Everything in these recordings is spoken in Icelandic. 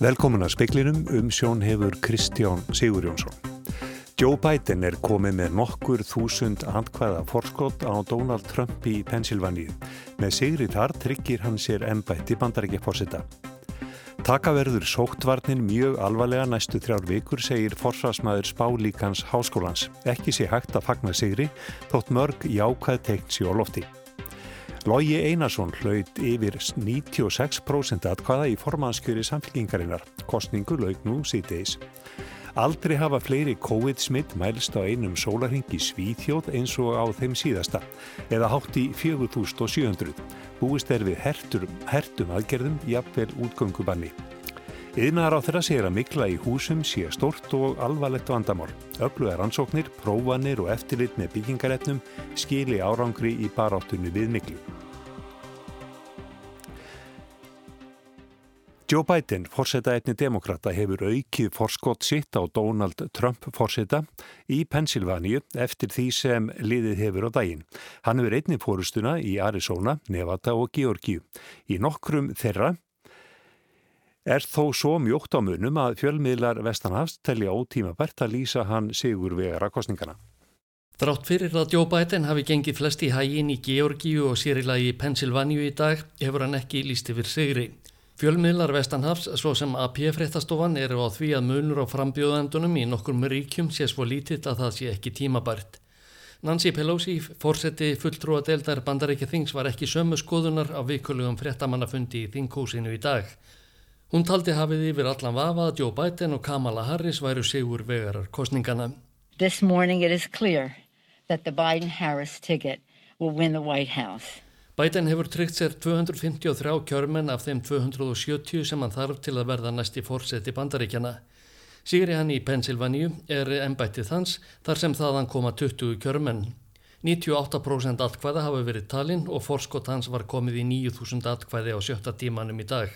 Velkomin að speklinum um sjón hefur Kristján Sigur Jónsson. Joe Biden er komið með nokkur þúsund handkvæða forskott á Donald Trump í Pennsylvaníu. Með sigri þar tryggir hann sér ennbætti bandarækja fórseta. Takaverður sóktvarnin mjög alvarlega næstu þrjár vikur segir forsvarsmaður spálíkans háskólans. Ekki sé hægt að fagna sigri þótt mörg jákvæð teikt sér á lofti. Lógi Einarsson hlaut yfir 96% atkvaða í formanskjöri samfélkingarinnar. Kostningu laug nú síðdeis. Aldrei hafa fleiri COVID-smitt mælst á einum sólarhingi svíþjóð eins og á þeim síðasta, eða hátt í 4700. Búist er við hertum, hertum aðgerðum, jafnvel útgöngubanni. Yðnaðar á þeirra segir að mikla í húsum sé stort og alvarlegt vandamál. Öflugar ansóknir, prófanir og eftirlit með byggingaretnum skili árangri í baráttunni við miklu. Joe Biden, forseta einni demokrata, hefur aukið forskott sitt á Donald Trump forseta í Pennsylvania eftir því sem liðið hefur á daginn. Hann hefur einni fórustuna í Arizona, Nevada og Georgiu. Í nokkrum þeirra er þó svo mjótt á munum að fjölmiðlar Vestanhafs telja ótíma bært að lýsa hann sigur vegara kostningana. Drátt fyrir að Joe Biden hafi gengið flest í hægin í Georgíu og sérilagi í Pennsylvania í dag hefur hann ekki líst yfir sigri. Fjölmiðlar Vestanhafs, svo sem AP-fréttastofan, eru á því að munur á frambjóðandunum í nokkrum ríkjum sé svo lítill að það sé ekki tímabært. Nancy Pelosi, fórseti fulltrúa deildar bandaríkja þings, var ekki sömu skoðunar á vikulugum fréttamannafundi í þinghúsinu í dag. Hún taldi hafið yfir allan vafa að Joe Biden og Kamala Harris væru sigur vegarar kostningana. This morning it is clear that the Biden-Harris ticket will win the White House. Biden hefur tryggt sér 253 kjörmenn af þeim 270 sem hann þarf til að verða næsti fórseti bandaríkjana. Sigri hann í Pennsylvaníu er ennbættið hans þar sem þaðan koma 20 kjörmenn. 98% atkvæða hafa verið talinn og fórskott hans var komið í 9000 atkvæði á sjötta tímanum í dag.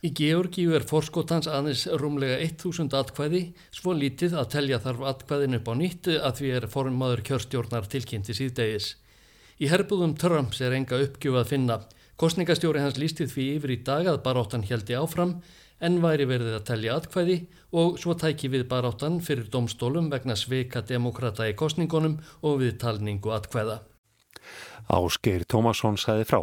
Í Georgíu er forskotans aðeins rúmlega 1000 atkvæði, svo lítið að telja þarf atkvæðin upp á nýtt að því er formadur kjörstjórnar tilkynnti síðdegis. Í herbúðum Trumps er enga uppgjöf að finna. Kostningastjóri hans lístið því yfir í dag að baráttan heldi áfram en væri verið að telja atkvæði og svo tæki við baráttan fyrir domstólum vegna sveika demokrata í kostningunum og við talningu atkvæða. Ásgeir Tómasson sæði frá.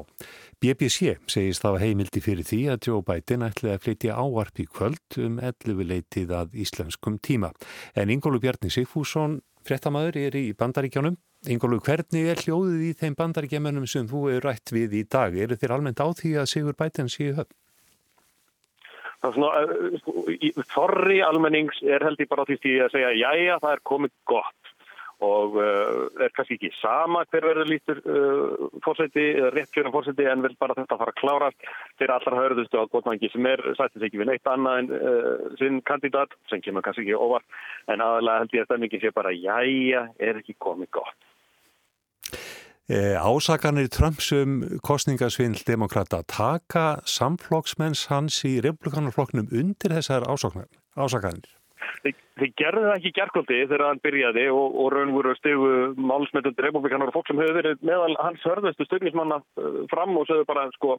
BBC segist það heimildi fyrir því að Joe Biden ætlaði að flytja áarp í kvöld um 11 leitið að íslenskum tíma. En Ingólu Bjarni Sigfússon, frettamæður, er í bandaríkjónum. Ingólu, hvernig er hljóðið í þeim bandaríkjamönnum sem þú eru rætt við í dag? Er þeir almennt á því að Sigur Biden séu höfn? Er svona, eh, sko, þorri almennings er held ég bara á því að segja, já, það er komið gott og uh, er kannski ekki sama hver verður lítur uh, fórsæti, réttkjörnum fórsæti en vil bara þetta fara að klárast fyrir allra hörðustu á góðmangi sem er sættist ekki við neitt annað en uh, sinn kandidat sem kemur kannski ekki óvar en aðalega held ég að mikið sé bara jæja, er ekki komið gott. Eh, ásakanir Trumps-um kostningasvindl demokrata taka samflokksmenns hans í republikanarflokknum undir þessar ásakanir? Þeir gerði það ekki gerðkvöldi þegar hann byrjaði og, og raun voru stegu málsmetundur republikanar og fólk sem hefur verið meðal hans hörðustu stugnismanna uh, fram og sögðu bara sko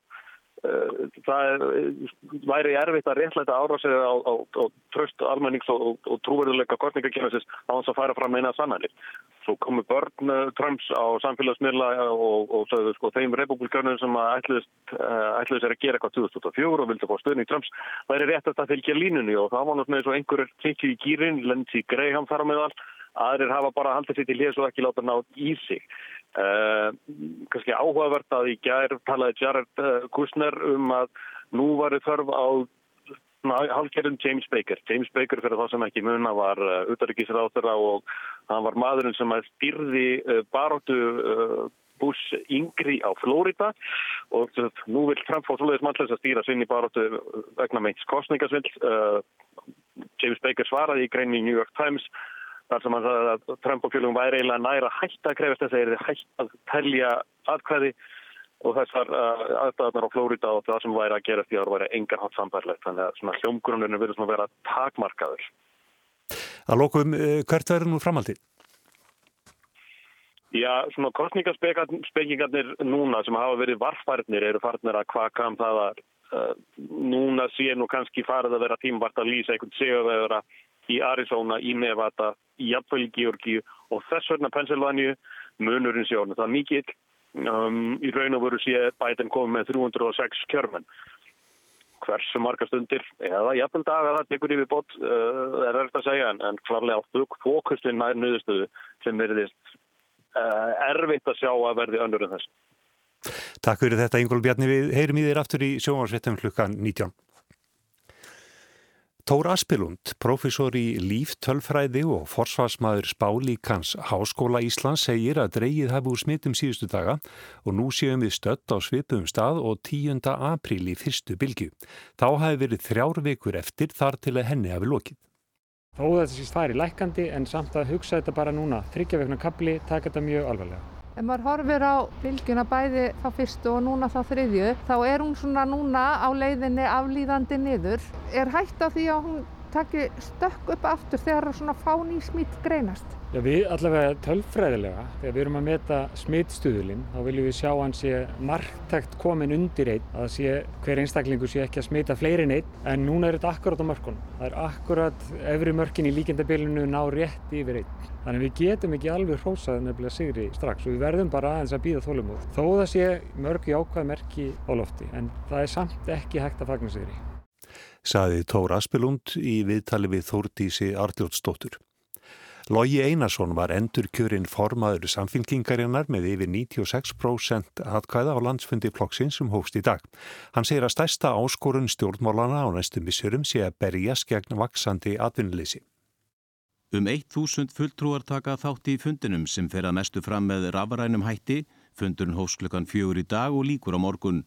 það væri erfitt að réttlæta árásið á, á, á tröst almennings og, og trúverðuleika kostningakennasis á hans að færa fram eina sannanir. Svo komu börn uh, Trumps á samfélagsmiðla og, og sko þeim republikanum sem ætluðist er að gera eitthvað 2004 og vildi fá stöðning Trumps væri rétt að það fylgja línunni og það var náttúrulega eins og einhverjur klikki í gýrin, Lindsey Graham þar á meðal aðrir hafa bara haldið sér til hljés og ekki láta nátt í sig. Uh, kannski áhugavert að í gær talaði Jared uh, Kushner um að nú varu þörf á halgerðum James Baker. James Baker fyrir það sem ekki muna var uh, utarrikisráþara og hann var maðurinn sem styrði baróttu Bush yngri á Florida og nú vil Trump fá svoleiðis mannlegs að stýra sinni baróttu vegna meins kostningasvill. James Baker svaraði í greinu í New York Times þar sem hann sagði að Trump og fjölugum væri eiginlega næra hægt að krefast þess að þeir eru hægt að telja aðkvæði og þessar uh, aðstæðarnar á Flórida og það sem væri að gera því að það væri engar hatt samfærlegt þannig að svona hljómgruninu verður svona að vera takmarkaður. Að lókum, eh, hvert verður nú framhaldið? Já, svona kostningarspekingarnir núna sem hafa verið varfærnir eru farnir að kvaka um það að uh, núna sé nú kannski farið að vera tímvart að lýsa einhvern sigurvegura í Arizona, í Nevada, í Jafnvæl í Georgíu og þess vegna Pennsylvania munurinn sjónu. Það er mikið um, í raun og veru sé bætinn komið með 306 kjörmenn. Hversu marga stundir eða jafnvel daga það tekur yfir bót uh, er verið að segja en, en klarlega á fókustin nær nöðustöðu sem verðist uh, erfitt að sjá að verði önnur en þess. Takk fyrir þetta Ingól Bjarni, við heyrim í þér aftur í sjónvarsvettum klukkan 19. Tór Aspilund, profesor í líftölfræði og forsvarsmaður spálíkans Háskóla Íslands segir að dreigið hafi úr smittum síðustu daga og nú séum við stött á svipum stað og 10. apríl í fyrstu bylgu. Þá hafi verið þrjár vikur eftir þar til að henni hafi lokið. Þó þetta sé stæri lækandi en samt að hugsa þetta bara núna, þryggja vegna kapli, taka þetta mjög alvarlega. Ef maður horfir á bylgjuna bæði þá fyrstu og núna þá þriðju, þá er hún svona núna á leiðinni aflýðandi niður. Er hægt á því að hún taki stökk upp aftur þegar svona fán í smitt greinast? Já, við allavega tölfræðilega, þegar við erum að meta smittstuðulinn, þá viljum við sjá hans sé margtækt komin undir einn, að sé, hver einstaklingu sé ekki að smita fleiri en einn, en núna er þetta akkurat á mörkunum. Það er akkurat efri mörkin í líkendabilinu ná rétt yfir einn. Þannig við getum ekki alveg hrósað nefnilega sigri strax og við verðum bara aðeins að býða þólumóð. Þó það sé mörg í ákvað merki á lofti, en það er samt ekki hægt að fagna sigri. Saði Tór Aspelund í viðtali við Þórdísi Arljótsdóttur. Lógi Einarsson var endur kjörinn formaður samfélkingarinnar með yfir 96% atkvæða á landsfundi flokksins sem hófst í dag. Hann segir að stærsta áskorun stjórnmálana á næstum missurum sé að berjast gegn vaksandi atvinnuleysi. Um 1000 fulltrúar taka þátt í fundinum sem fer að mestu fram með rafarænum hætti, fundurinn hófst klukkan fjögur í dag og líkur á morgun.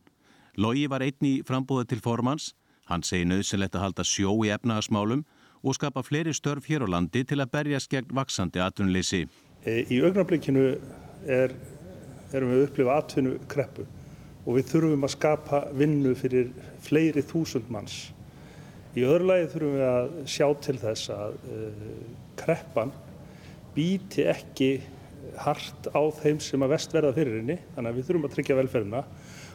Lógi var einni frambúða til formans, hann segir nöðsynlegt að halda sjó í efnagasmálum og skapa fleiri störf hér á landi til að berjast gegn vaksandi atvinnuleysi. Í augnablikinu er, erum við að upplifa atvinnukreppu og við þurfum að skapa vinnu fyrir fleiri þúsund manns. Í öðru lagi þurfum við að sjá til þess að uh, kreppan býti ekki hart á þeim sem að vest verða fyrir henni, þannig að við þurfum að tryggja velferðina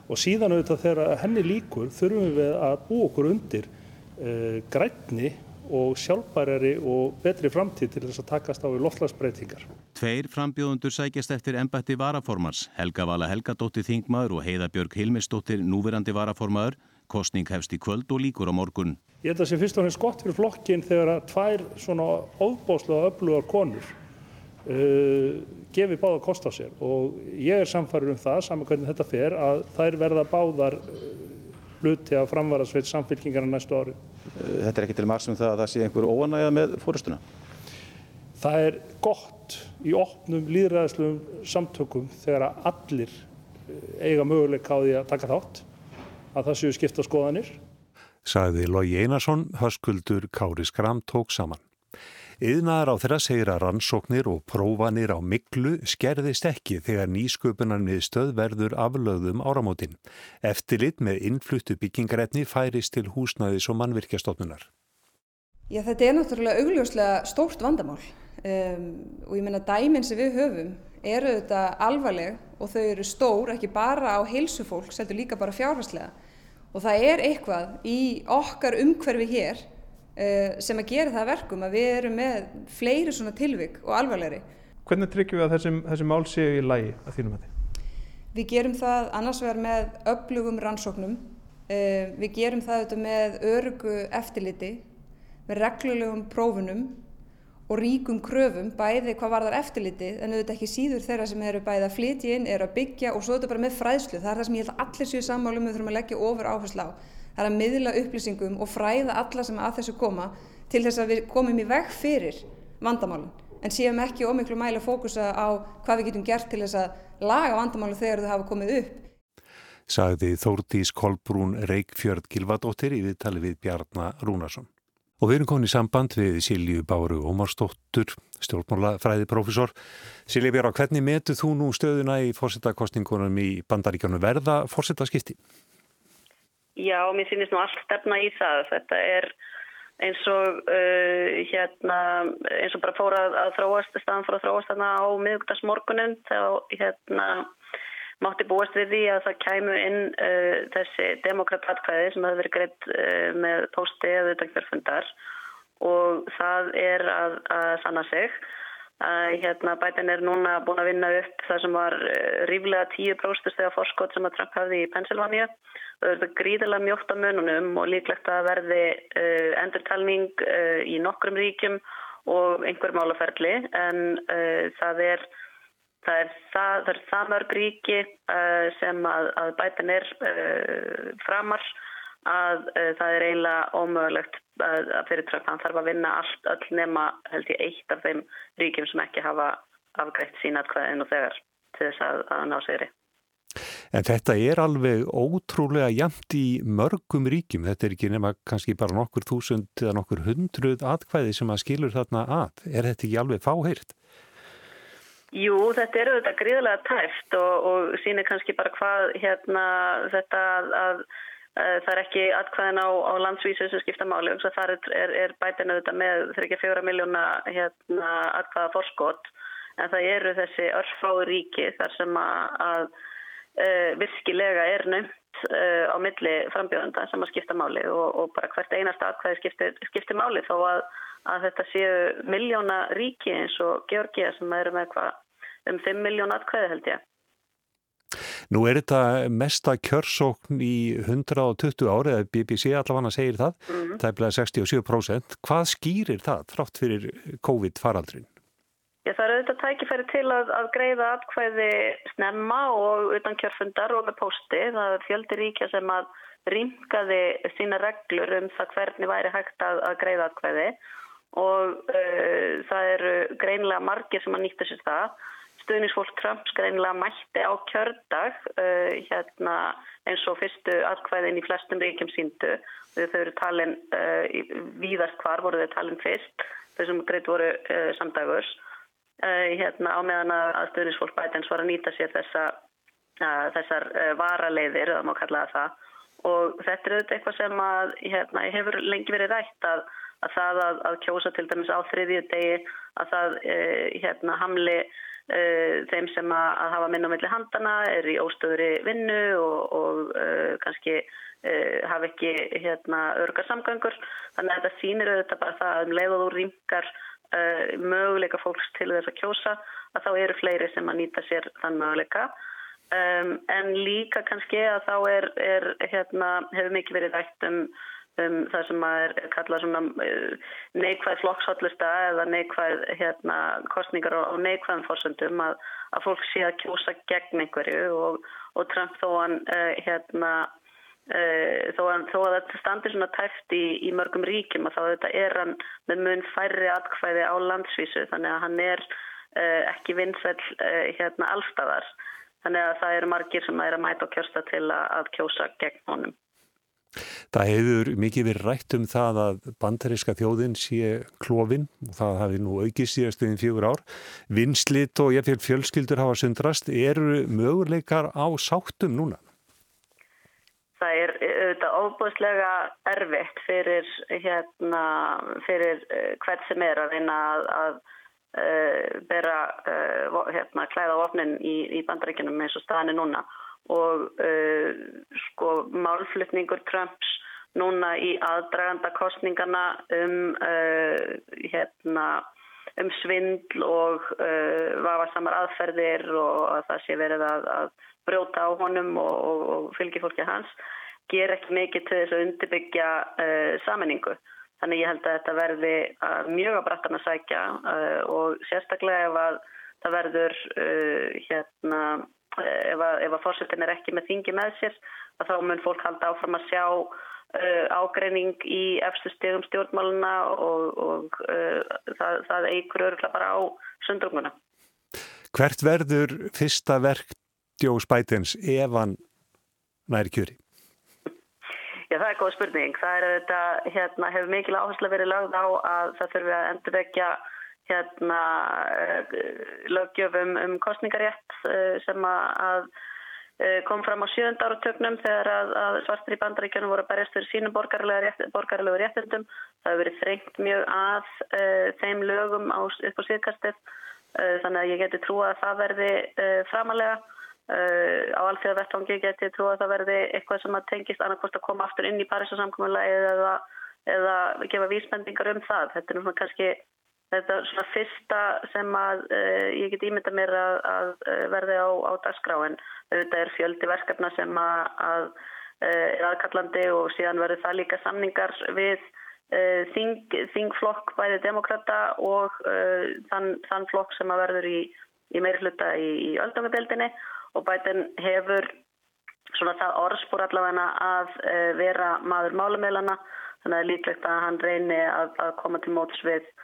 og síðan auðvitað þegar henni líkur þurfum við að bú okkur undir uh, grænni og sjálfbærari og betri framtíð til þess að takast á við loftlagsbreytingar. Tveir frambjóðundur sækjast eftir ennbætti varaformars, Helga Vala Helgadóttir Þingmaður og Heiða Björg Hilmisdóttir núverandi varaformaður, kostning hefst í kvöld og líkur á morgun. Ég held að það sé fyrst og fremst gott fyrir flokkin þegar að tvær svona óbáslega öflugar konur uh, gefi báða kost á sér og ég er samfarið um það, saman hvernig þetta fer, að þær verða báðar hluti af framvarasveit samfélkingarna næstu ári. Þetta er ekki til marg sem það að það sé einhver óanægða með fórustuna? Það er gott í opnum líðræðislegum samtökum þegar að allir eiga möguleika á því að taka þátt að það séu skipta skoðanir. Saði Lógi Einarsson, höskuldur Kári Skram tók saman. Yðnaðar á þeirra segir að rannsóknir og prófanir á miklu skerðist ekki þegar nýsköpunan við stöð verður aflöðum áramótin. Eftirlit með innfluttu byggingaretni færist til húsnæðis og mannvirkjastofnunar. Já, þetta er náttúrulega augljóslega stórt vandamál um, og ég menna dæminn sem við höfum eru þetta alvarleg og þau eru stór ekki bara á heilsu fólk, seldur líka bara fjárhagslega og það er eitthvað í okkar umhverfi hér sem að gera það verkum að við erum með fleiri svona tilvik og alvarlegri. Hvernig tryggjum við að þessum, þessum mál séu í lægi að þínum að því? Við gerum það annars vegar með öflugum rannsóknum, við gerum það auðvitað með örugu eftirliti, með reglulegum prófunum og ríkum kröfum, bæði hvað var þar eftirlitið en auðvitað ekki síður þeirra sem eru bæði að flytja inn, eru að byggja og svo auðvitað bara með fræðslu. Það er það sem ég held að allir séu sammálum við þurfum að leggja ofur áherslu á það er að miðla upplýsingum og fræða alla sem að þessu koma til þess að við komum í veg fyrir vandamálun en séum ekki ómiklu mæli að fókusa á hvað við getum gert til þess að laga vandamálu þegar þau hafa komið upp. Sagði Þórdís Kolbrún Reykjörð Gilvadóttir í viðtali við Bjarnar Rúnarsson. Og við erum komin í samband við Silju Báru Ómarsdóttur, stjórnmálafræðiprofessor. Silja Björn, hvernig metu þú nú stöðuna í fórsetakostingunum í bandaríkjónu verða fórsetaskipti? Já, mér finnst nú allt stefna í það. Þetta er eins og uh, hérna, eins og bara fór að, þróast, staðan fór að þróast þarna á miðugdagsmorgunin þá hérna mátti búast við því að það kæmu inn uh, þessi demokratatkvæði sem hefur verið greitt uh, með posti eða þetta kjörfundar og það er að, að sanna sig. Uh, hérna, Biden er núna búin að vinna upp það sem var uh, ríflega 10% stegar forskot sem að Trump hafði í Pennsylvania. Það er gríðilega mjótt á mununum og líklegt að verði uh, endurtalning í nokkrum ríkjum og einhver málaferli en það er það er það, það, það mörg ríki sem að, að Biden er framar að það er eiginlega ómögulegt að fyrir Trump hann þarf að vinna allt öll nema held ég eitt af þeim ríkjum sem ekki hafa afgreitt sínatkvæðin og þegar til þess að, að ná segri. En þetta er alveg ótrúlega jamt í mörgum ríkjum. Þetta er ekki nema kannski bara nokkur þúsund eða nokkur hundruð atkvæði sem að skilur þarna að. Er þetta ekki alveg fáheirt? Jú, þetta eru þetta gríðilega tæft og, og sínir kannski bara hvað hérna þetta að Eh, það er ekki atkvæðin á, á landsvísu sem skipta máli og það er, er, er bætinu auðvitað með 34 miljóna hérna, atkvæða forskot en það eru þessi örfái ríki þar sem að, að uh, virkilega er nömt uh, á milli frambjóðanda sem að skipta máli og, og bara hvert einasta atkvæði skiptir, skiptir máli þó að, að þetta séu miljóna ríki eins og Georgia sem eru með hva, um 5 miljón atkvæði held ég. Nú er þetta mesta kjörsókn í 120 ári, eða BBC allavega segir það, mm -hmm. það er bleið 67%. Hvað skýrir það þrátt fyrir COVID-faraldrin? Það eru auðvitað tækifæri til að, að greiða atkvæði snemma og utan kjörfundar og með posti. Það er fjöldi ríkja sem að rýmkaði sína reglur um það hvernig væri hægt að, að greiða atkvæði og uh, það eru greinlega margir sem að nýtta sér það stuðnisfólk Trump skreinlega mætti á kjördag uh, hérna, eins og fyrstu atkvæðin í flestum ríkjum síndu. Þau eru talin uh, víðast hvar voru þau talin fyrst, þau sem greitt voru uh, samdagurs. Hérna, á meðan að stuðnisfólk Bidens var að nýta sér þessa, þessar varaleiðir, það má kalla það. Og þetta er auðvitað eitthvað sem að, hérna, hefur lengi verið rætt að, að það að, að kjósa til dæmis á þriðju degi að það hérna, hamli þeim sem að, hafa minna melli handana er í óstöðuri vinnu og, og uh, kannski uh, hafa ekki hérna, örgar samgöngur. Þannig að þetta sýnir auðvitað bara það að um leið og þú rýmkar möguleika fólks til þess að kjósa að þá eru fleiri sem að nýta sér þann möguleika. Um, en líka kannski að þá er, er hérna, hefur mikið verið rætt um um, það sem kallað svona uh, neikvæð flokkshotlusta eða neikvæð hérna, kostningar og neikvæðum fórsöndum að, að fólk sé að kjósa gegn einhverju og, og Trump þó hann uh, hérna Uh, þó, að, þó að þetta standir svona tæft í, í mörgum ríkjum og þá þetta er hann með mun færri atkvæði á landsvísu þannig að hann er uh, ekki vinsvel uh, hérna allstafar þannig að það eru margir sem er að mæta og kjörsta til að, að kjósa gegn honum. Það hefur mikið verið rætt um það að bandaríska þjóðin sé klófin og það hafi nú aukið síðastuðin fjögur ár. Vinslit og ég fyrir fjölskyldur hafa sundrast. Eru möguleikar á sáttum núna? Það er auðvitað óbúslega erfitt fyrir, hérna, fyrir uh, hvert sem er að vinna að, að uh, bera uh, hérna, klæða ofnin í, í bandaríkinum eins og staðinni núna og uh, sko málflutningur Trumps núna í aðdraganda kostningana um, uh, hérna, um svindl og uh, vafarsamar aðferðir og að það sé verið að, að brjóta á honum og, og, og fylgi fólki hans ger ekki mikið til þess að undirbyggja saminningu. Þannig ég held að þetta verði að mjög að brattan að sækja og sérstaklega ef að það verður hérna ef að, að fórsetin er ekki með þingi með sér þá mun fólk halda áfram að sjá uh, ágreining í efstu stegum stjórnmáluna og, og uh, það, það eigur öruglega bara á sundrunguna. Hvert verður fyrsta verk Djós Bætins ef hann næri kjöri? Já, það er góð spurning. Það er þetta, hérna, hefur mikil áherslu verið lagð á að það þurfi að endurvekja hérna eh, lögjöfum um kostningarétt eh, sem að eh, kom fram á sjönda áratögnum þegar að, að svartir í bandaríkjunum voru að berjast fyrir sínum borgarlegu réttindum. Það hefur verið þrengt mjög að uh, þeim lögum á, upp á síðkastið uh, þannig að ég geti trúa að það verði uh, framalega á alþjóða vettvangi geti trú að það verði eitthvað sem að tengist annarkost að koma aftur inn í Parísasamkominlega eða, eða gefa vísbendingar um það. Þetta er náttúrulega kannski þetta er svona fyrsta sem að uh, ég get ímynda mér að, að verði á, á dagskráin. Þetta er fjöldi verkefna sem að, að er aðkallandi og síðan verður það líka samningar við þing, þingflokk bæði demokrata og þann, þann flokk sem að verður í, í meiri hluta í, í öldungadeildinni og Biden hefur svona það orðspúr allavega að uh, vera maður málumilana þannig að líklegt að hann reyni að, að koma til móts við uh,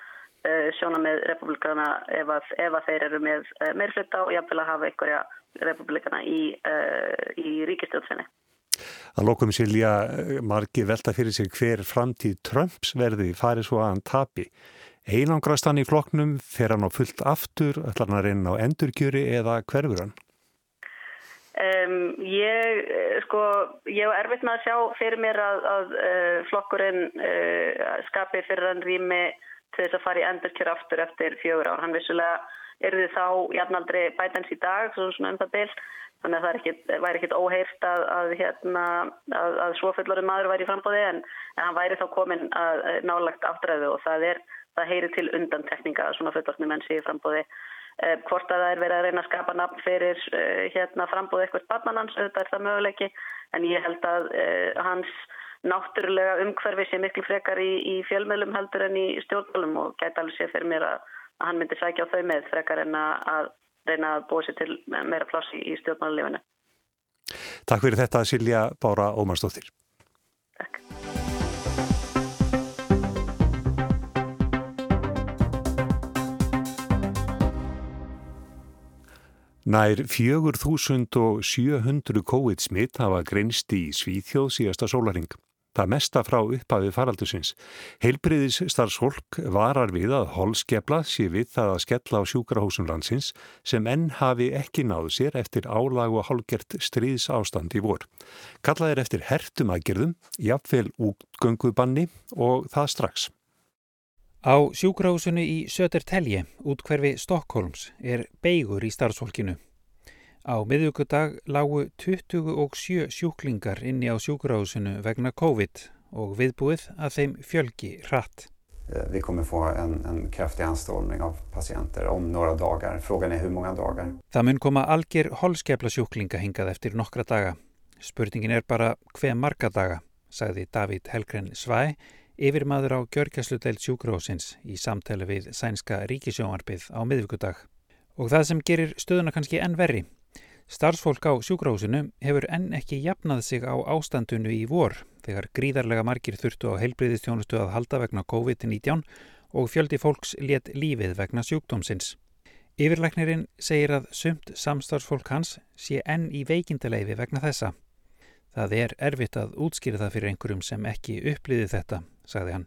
sjóna með republikana ef að, ef að þeir eru með uh, meirflita og jáfnvel að hafa einhverja republikana í, í ríkistjóðsfinni. Að lokum Silja margi velta fyrir sig hver framtíð Trumps verði farið svo að hann tapi. Einangrast hann í floknum, fer hann á fullt aftur, ætlar hann að reyna á endurkjöri eða hverfur hann? Um, ég, sko, ég var erfitt með að sjá fyrir mér að, að uh, flokkurinn uh, skapi fyrir hann rými til þess að fara í endurkjör aftur eftir fjögur ár. Hann vissulega er þið þá jafnaldri bætans í dag, svona um það bil, þannig að það ekkit, væri ekkit óheirt að, að, hérna, að, að svofullari maður væri í frambóði en, en hann væri þá komin að nálagt aftræðu og það, er, það heyri til undantekninga að svona fullortni menn sé í frambóði. Eh, hvort að það er verið að reyna að skapa nafn fyrir eh, hérna, frambúð eitthvað spannanans, auðvitað er það möguleiki en ég held að eh, hans náttúrulega umhverfi sé miklu frekar í, í fjölmjölum heldur en í stjórnmjölum og gæti alveg sé fyrir mér að, að hann myndi sækja á þau með frekar en að reyna að búa sér til meira pláss í, í stjórnmjölulífinu. Takk fyrir þetta Silja Bára Ómarsdóttir. Nær 4700 COVID-smitt hafa greinst í Svíþjóð síðasta sólaring. Það mesta frá upphafi faraldusins. Heilbriðis starfsfólk varar við að holskepla sé við það að skella á sjúkrahúsum landsins sem enn hafi ekki náðu sér eftir álag og hálgert stríðs ástand í vor. Kallaðir eftir hertum aðgerðum, jafnvel útgöngubanni og það strax. Á sjúkrahúsinu í Södertelje, útkverfi Stokkólms, er beigur í starfsfólkinu. Á miðugudag lágu 27 sjúklingar inni á sjúkrahúsinu vegna COVID og viðbúið að þeim fjölgi hratt. Vi kommer få en, en kraftig anstålning af patienter om några dagar. Frågan er hur många dagar. Það mun koma algjör holskepla sjúklinga hingað eftir nokkra daga. Spurningin er bara hver marga daga, sagði David Helgren Svæ, yfirmaður á gjörgjastludeild sjúkrahúsins í samtali við sænska ríkisjónvarpið á miðvíkudag. Og það sem gerir stöðuna kannski enn verri. Starfsfólk á sjúkrahúsinu hefur enn ekki jafnað sig á ástandunu í vor þegar gríðarlega margir þurftu á heilbriðistjónustu að halda vegna COVID-19 og fjöldi fólks let lífið vegna sjúkdómsins. Yfirleiknirinn segir að sumt samstarfsfólk hans sé enn í veikindaleifi vegna þessa. Það er erfitt að útskýra það fyrir einhverjum sem ekki upplýði þetta, sagði hann.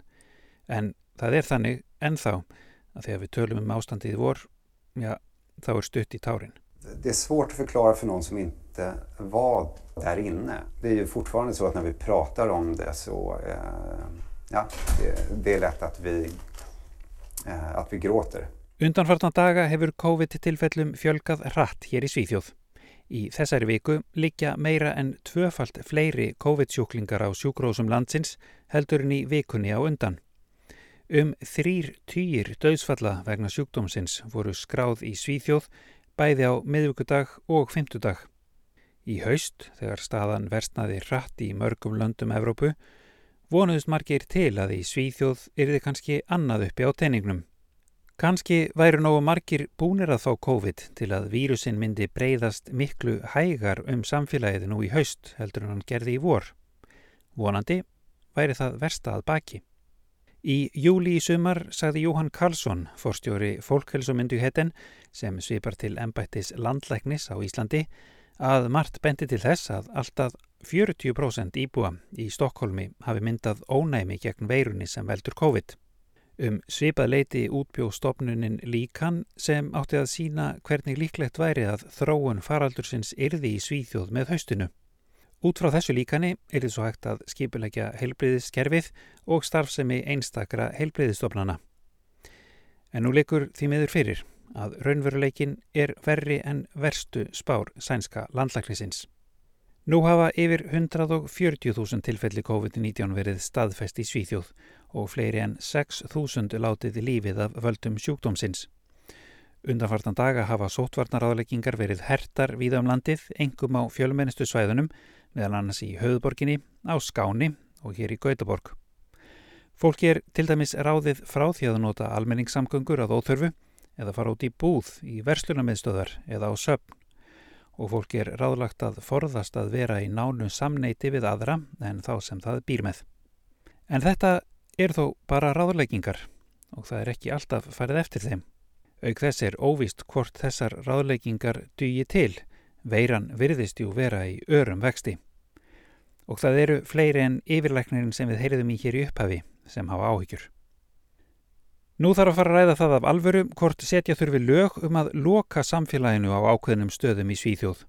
En það er þannig ennþá að þegar við tölum um ástandið vor, já, þá er stutt í tárin. Det är svårt att förklara för någon som inte var där inne. Det är ju fortfarande så att när vi pratar om det så eh, ja, det, det är lätt att vi, eh, att vi gråter. Undanfartan daga hefur COVID-tilfellum fjölgað hratt hér í Svíþjóð. Í þessari viku liggja meira en tvöfalt fleiri COVID-sjúklingar á sjúkrósum landsins heldur en í vikunni á undan. Um þrýr týjir döðsfalla vegna sjúkdómsins voru skráð í Svíþjóð bæði á miðvíkudag og fymtudag. Í haust, þegar staðan versnaði hratt í mörgum löndum Evrópu, vonuðust margir til að í Svíþjóð yrði kannski annað uppi á teiningnum. Kanski væru nógu margir búnir að fá COVID til að vírusin myndi breyðast miklu hægar um samfélagið nú í haust heldur en hann gerði í vor. Vonandi væri það versta að baki. Í júli í sumar sagði Jóhann Karlsson, forstjóri fólkhelsumyndu hetten sem svipar til embættis landlæknis á Íslandi, að margt bendi til þess að alltaf 40% íbúa í Stokkólmi hafi myndað ónæmi gegn veirunni sem veldur COVID. Um svipað leiti útbjó stopnunin líkan sem átti að sína hvernig líklegt væri að þróun faraldursins yrði í svíþjóð með haustinu. Út frá þessu líkani er þið svo hægt að skipilegja heilbriðiskerfið og starfsemi einstakra heilbriðistofnana. En nú leikur því meður fyrir að raunveruleikin er verri en verstu spár sænska landlæknisins. Nú hafa yfir 140.000 tilfelli COVID-19 verið staðfest í Svíþjóð og fleiri en 6.000 látið lífið af völdum sjúkdómsins. Undanfartan daga hafa sótvarnaráðleggingar verið hertar víða um landið, engum á fjölmennistu svæðunum, meðal annars í höfuborginni, á Skáni og hér í Gautaborg. Fólki er til dæmis ráðið frá því að nota almenningssamgöngur að óþörfu eða fara út í búð, í verslunarmiðstöðar eða á söpn og fólki er ráðlagt að forðast að vera í nánu samneiti við aðra en þá sem það býr með. En þetta er þó bara ráðleggingar og það er ekki alltaf farið eftir þeim. Auk þess er óvist hvort þessar ráðleggingar dugi til, veiran virðist jú vera í örum vexti. Og það eru fleiri en yfirleiknirinn sem við heyriðum í hér í upphafi sem hafa áhyggjur. Nú þarf að fara að ræða það af alvöru hvort setja þurfi lög um að loka samfélaginu á ákveðnum stöðum í Svíþjóð.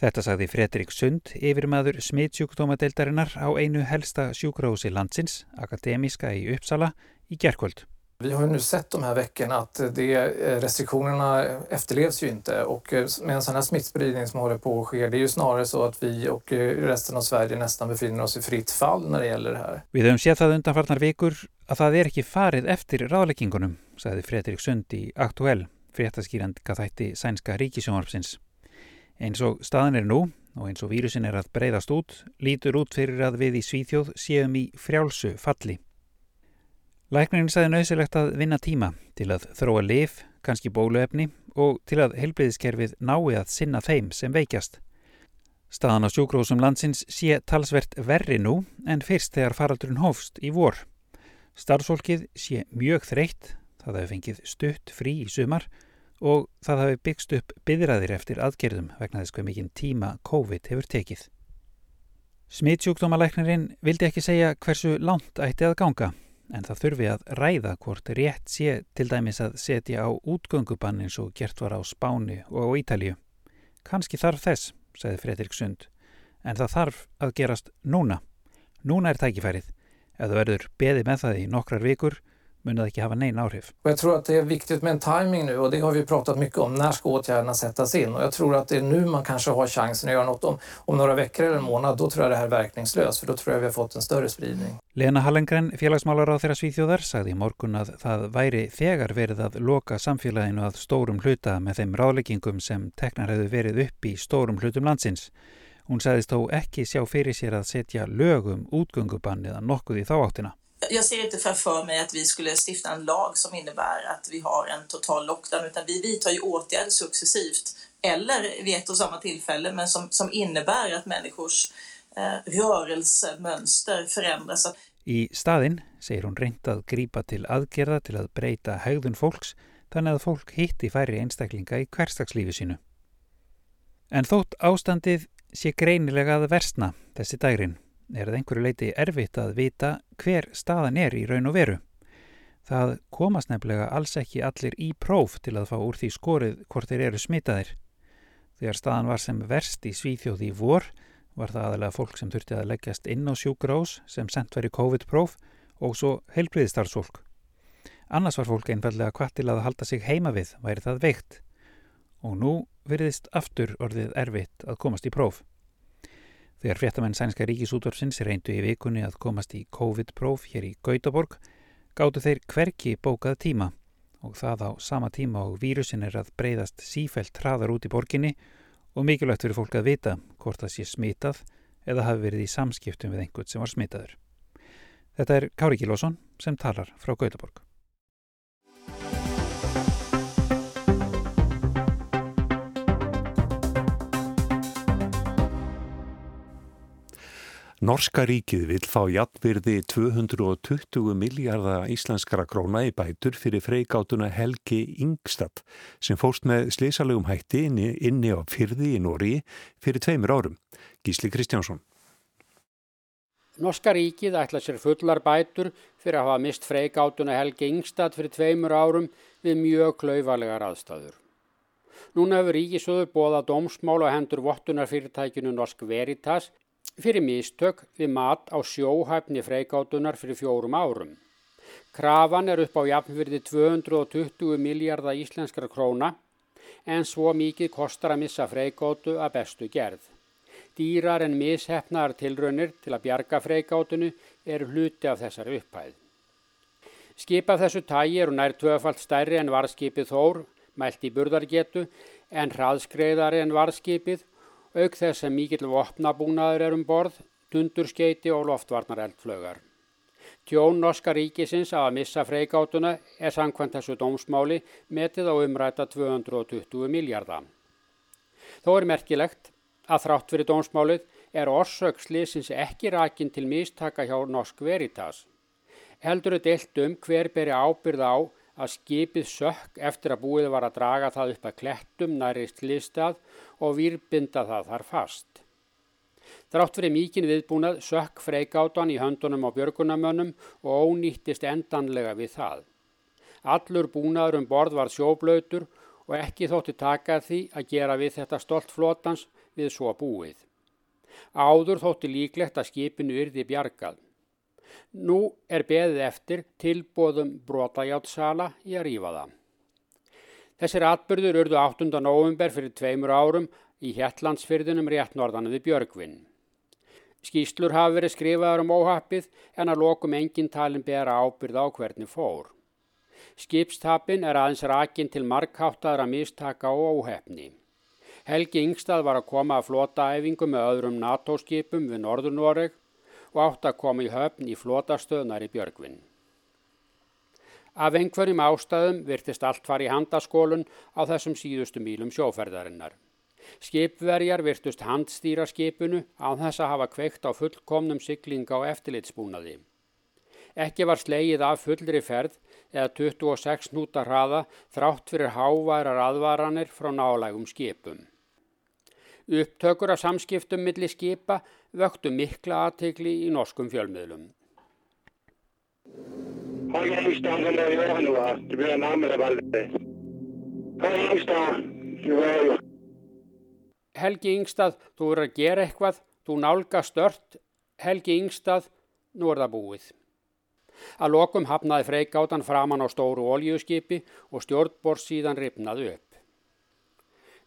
Þetta sagði Fredrik Sund, yfirmaður smittsjúkdómadeildarinnar á einu helsta sjúkrósi landsins, akademiska í Uppsala, í gerkvöld. Vi har ju nu sett de här veckorna att det, eh, restriktionerna efterlevs ju inte och eh, med en sån här smittspridning som håller på att ske, det är ju snarare så att vi och eh, resten av Sverige nästan befinner oss i fritt fall när det gäller det här. Við höfum séð það undanfarnar vikur að það er ekki farið eftir ráðleggingunum, sagði Fredrik Sund í Aktuell, fréttaskýrandika þætti sænska ríkisjónvarpsins. Eins og staðan er nú og eins og vírusin er að breyðast út, lítur út fyrir að við í Svíþjóð séum í frjálsu falli. Læknirinn sagði nöysilegt að vinna tíma til að þróa lif, kannski bóluefni og til að helbriðiskerfið nái að sinna þeim sem veikjast. Staðan á sjúkrósum landsins sé talsvert verri nú en fyrst þegar faraldurinn hófst í vor. Starfsfólkið sé mjög þreytt, það hefur fengið stutt frí í sumar og það hefur byggst upp byðræðir eftir aðgerðum vegna þess hvað mikinn tíma COVID hefur tekið. Smittsjúkdómalæknirinn vildi ekki segja hversu langt ætti að ganga en það þurfi að ræða hvort rétt sé til dæmis að setja á útgöngubann eins og gert var á Spáni og á Ítalju. Kanski þarf þess, segði Fredrik Sund, en það þarf að gerast núna. Núna er tækifærið. Ef það verður beði með það í nokkrar vikur, men det inte ha någon áhrif. Och jag tror att det är viktigt med en timing nu och det har vi pratat mycket om. När ska åtgärderna sättas in? Och jag tror att det är nu man kanske har chansen att göra något om, om några veckor eller en månad. Då tror jag det här är verkningslöst för då tror jag vi har fått en större spridning. Lena Hallengren, félagsmálar á þeirra svíþjóðar, sagði í morgun að það væri þegar verið að loka samfélaginu að stórum hluta með þeim ráðleggingum sem teknar hefðu verið upp í stórum hlutum landsins. Hún sagðist þó ekki sjá fyrir sér að setja lögum útgöngubann eða nokkuð í þá áttina. Jag ser inte framför mig att vi skulle stifta en lag som innebär att vi har en total lockdown utan vi vidtar ju åtgärder successivt eller vid ett och samma tillfälle men som, som innebär att människors eh, rörelsemönster förändras. I staðinn segir hún reynd að grípa til aðgerða til að breyta haugðun fólks þannig að fólk hitti færri einstaklinga í hverstagslífi sínu. En þótt ástandið sé greinilega að versna þessi dægrin er það einhverju leiti erfitt að vita hver staðan er í raun og veru. Það komast nefnilega alls ekki allir í próf til að fá úr því skorið hvort þeir eru smitaðir. Þegar staðan var sem verst í Svíþjóði í vor var það aðalega fólk sem þurfti að leggjast inn á sjúkrós sem sendt veri COVID-próf og svo heilbriðistarfsfólk. Annars var fólk einfallega hvað til að halda sig heima við væri það veikt og nú veriðist aftur orðið erfitt að komast í próf. Þegar fréttamenn sænska ríkisútvarfsins reyndu í vikunni að komast í COVID-próf hér í Gautaborg gáttu þeir hverki bókað tíma og það á sama tíma og vírusin er að breyðast sífælt hraðar út í borginni og mikilvægt fyrir fólk að vita hvort það sé smitað eða hafi verið í samskiptum við einhvern sem var smitaður. Þetta er Kári Kílásson sem talar frá Gautaborg. Norska ríkið vil fá jafnvirði 220 miljardar íslenskara króna í bætur fyrir freigátuna Helgi Ingstad sem fóst með slísalegum hætti inni, inni á fyrði í Nóri fyrir tveimur árum. Gísli Kristjánsson. Norska ríkið ætla sér fullar bætur fyrir að hafa mist freigátuna Helgi Ingstad fyrir tveimur árum við mjög klauvalega aðstæður. Núna hefur ríkisöður bóða dómsmál á hendur vottunarfyrirtækinu Norsk Veritas fyrir mistök við mat á sjóhæfni freikátunar fyrir fjórum árum. Krafan er upp á jafnverði 220 miljardar íslenskra króna en svo mikið kostar að missa freigótu að bestu gerð. Dýrar en mishefnar tilraunir til að bjarga freigátunu eru hluti af þessari upphæð. Skip af þessu tægi eru nær tvöfalt stærri en varskipið Þór, mælt í burðargetu, en hraðskreiðari en varskipið, auk þess að mikill vopnabúnaður er um borð, tundurskeiti og loftvarnar eldflögar. Tjón Norska ríkisins að að missa freigátuna er samkvæmt þessu dómsmáli metið á umræta 220 miljardar. Þó er merkilegt að þrátt fyrir dómsmálið er orsökslýsins ekki rakin til mistaka hjá Norsk Veritas. Heldur er deilt um hver beri ábyrð á að skipið sökk eftir að búið var að draga það upp að klettum nærist listað og výrbinda það þar fast. Þrátt fyrir mikinn viðbúnað sökk freikátan í höndunum á björgunamönnum og ónýttist endanlega við það. Allur búnaður um borð var sjóblautur og ekki þótti taka því að gera við þetta stolt flotans við svo búið. Áður þótti líklegt að skipinu yrði bjargað. Nú er beðið eftir tilbóðum brotajáttsala í að rýfa það. Þessir atbyrður urðu 8. november fyrir tveimur árum í Hjallandsfyrðunum rétt norðan við Björgvinn. Skýslur hafi verið skrifaður um óhappið en að lokum engin talin bera ábyrð á hvernig fór. Skipstapin er aðeins rakin til markháttaðra mistaka og óhefni. Helgi Yngstad var að koma að flotaæfingu með öðrum NATO-skipum við Norður-Noreg og átt að koma í höfn í flotastöðnar í Björgvinn. Af einhverjum ástæðum virtist allt fari handaskólun á þessum síðustu mílum sjóferðarinnar. Skipverjar virtust handstýra skipinu á þess að hafa kveikt á fullkomnum siglinga og eftirlitsbúnaði. Ekki var slegið af fullri ferð eða 26 núta hraða þrátt fyrir háværar aðvaranir frá nálægum skipum. Upptökur af samskiptum millir skipa vöktu mikla aðtegli í norskum fjölmiðlum. Har Gangstad som det gör nu, det blir närmare väldigt. Har Gangstad, nu är jag Helgi Yngstað, þú verður að gera eitthvað, þú nálga stört, Helgi Yngstað, nú er það búið. Að lokum hafnaði freikátan framann á stóru oljuskipi og stjórnbors síðan ripnaði upp.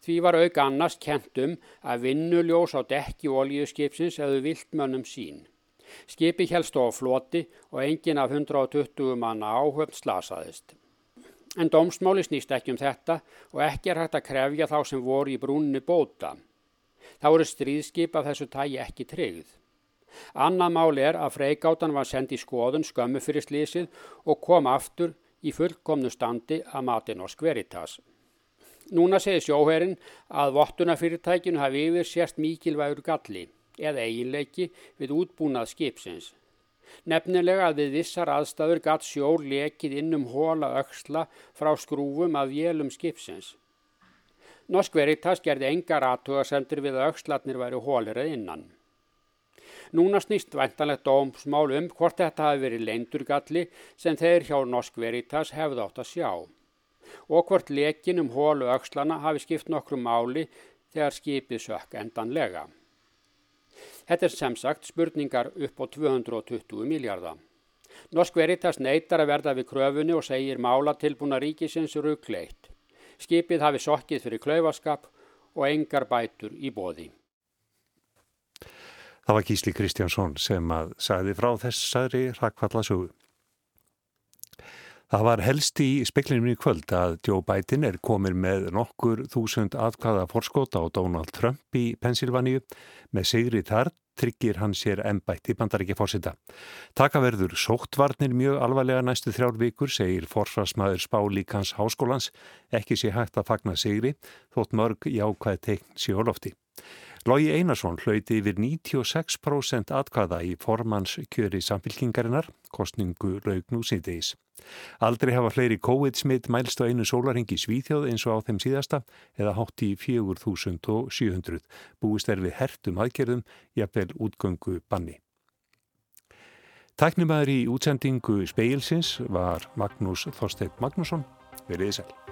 Því var auk annars kentum að vinnuljós á dekki oljuskipsins hefðu viltmönnum sín. Skipi helst á floti og engin af 120 manna áhöfn slasaðist. En dómsmáli snýst ekki um þetta og ekki er hægt að krefja þá sem voru í brúnni bóta. Þá eru stríðskip af þessu tægi ekki tryggð. Annað máli er að freigátan var sendið skoðun skömmu fyrir slísið og kom aftur í fullkomnu standi að matin og skveritas. Núna segir sjóherinn að vottunafyrirtækinu hafi yfir sérst mikilvægur galli eða eiginleiki við útbúnað skipsins. Nefnilega að við vissar aðstæður gatt sjór lekið innum hóla auksla frá skrúfum af vélum skipsins. Norsk Veritas gerði engar aðtugasendur við að aukslatnir væri hólir eða innan. Núna snýst væntanlegt dómsmál um hvort þetta hafi verið leindurgalli sem þeir hjá Norsk Veritas hefði átt að sjá og hvort lekin um hólu aukslana hafi skipt nokkru máli þegar skipið sökk endanlega. Þetta er sem sagt spurningar upp á 220 miljardar. Norsk Veritas neytar að verða við kröfunni og segir mála tilbúna ríkisins ruggleitt. Skipið hafi sokkið fyrir klaufaskap og engar bætur í bóði. Það var Gísli Kristjánsson sem að sagði frá þessari rakvallasögu. Það var helst í speklinum í kvöld að Joe Biden er komin með nokkur þúsund atkvaða forskóta á Donald Trump í Pennsylvaníu með sigri þar tryggir hann sér ennbætt í bandaríkja fórsita. Takaverður sóttvarnir mjög alvarlega næstu þrjár vikur, segir forsvarsmaður Spálíkans Háskólans, ekki sé hægt að fagna sigri, þótt mörg jákvæð teikn sjólofti. Lógi Einarsson hlauti yfir 96% atkvæða í formannskjöri samfylkingarinnar, kostningu laugnú síðdeis. Aldrei hafa fleiri COVID-smitt mælst á einu sólaringi Svíþjóð eins og á þeim síðasta eða hátt í 4700. Búist er við hertum aðgerðum, jafnvel útgöngu banni. Tæknumæður í útsendingu speilsins var Magnús Þorstein Magnússon. Verðið sæl.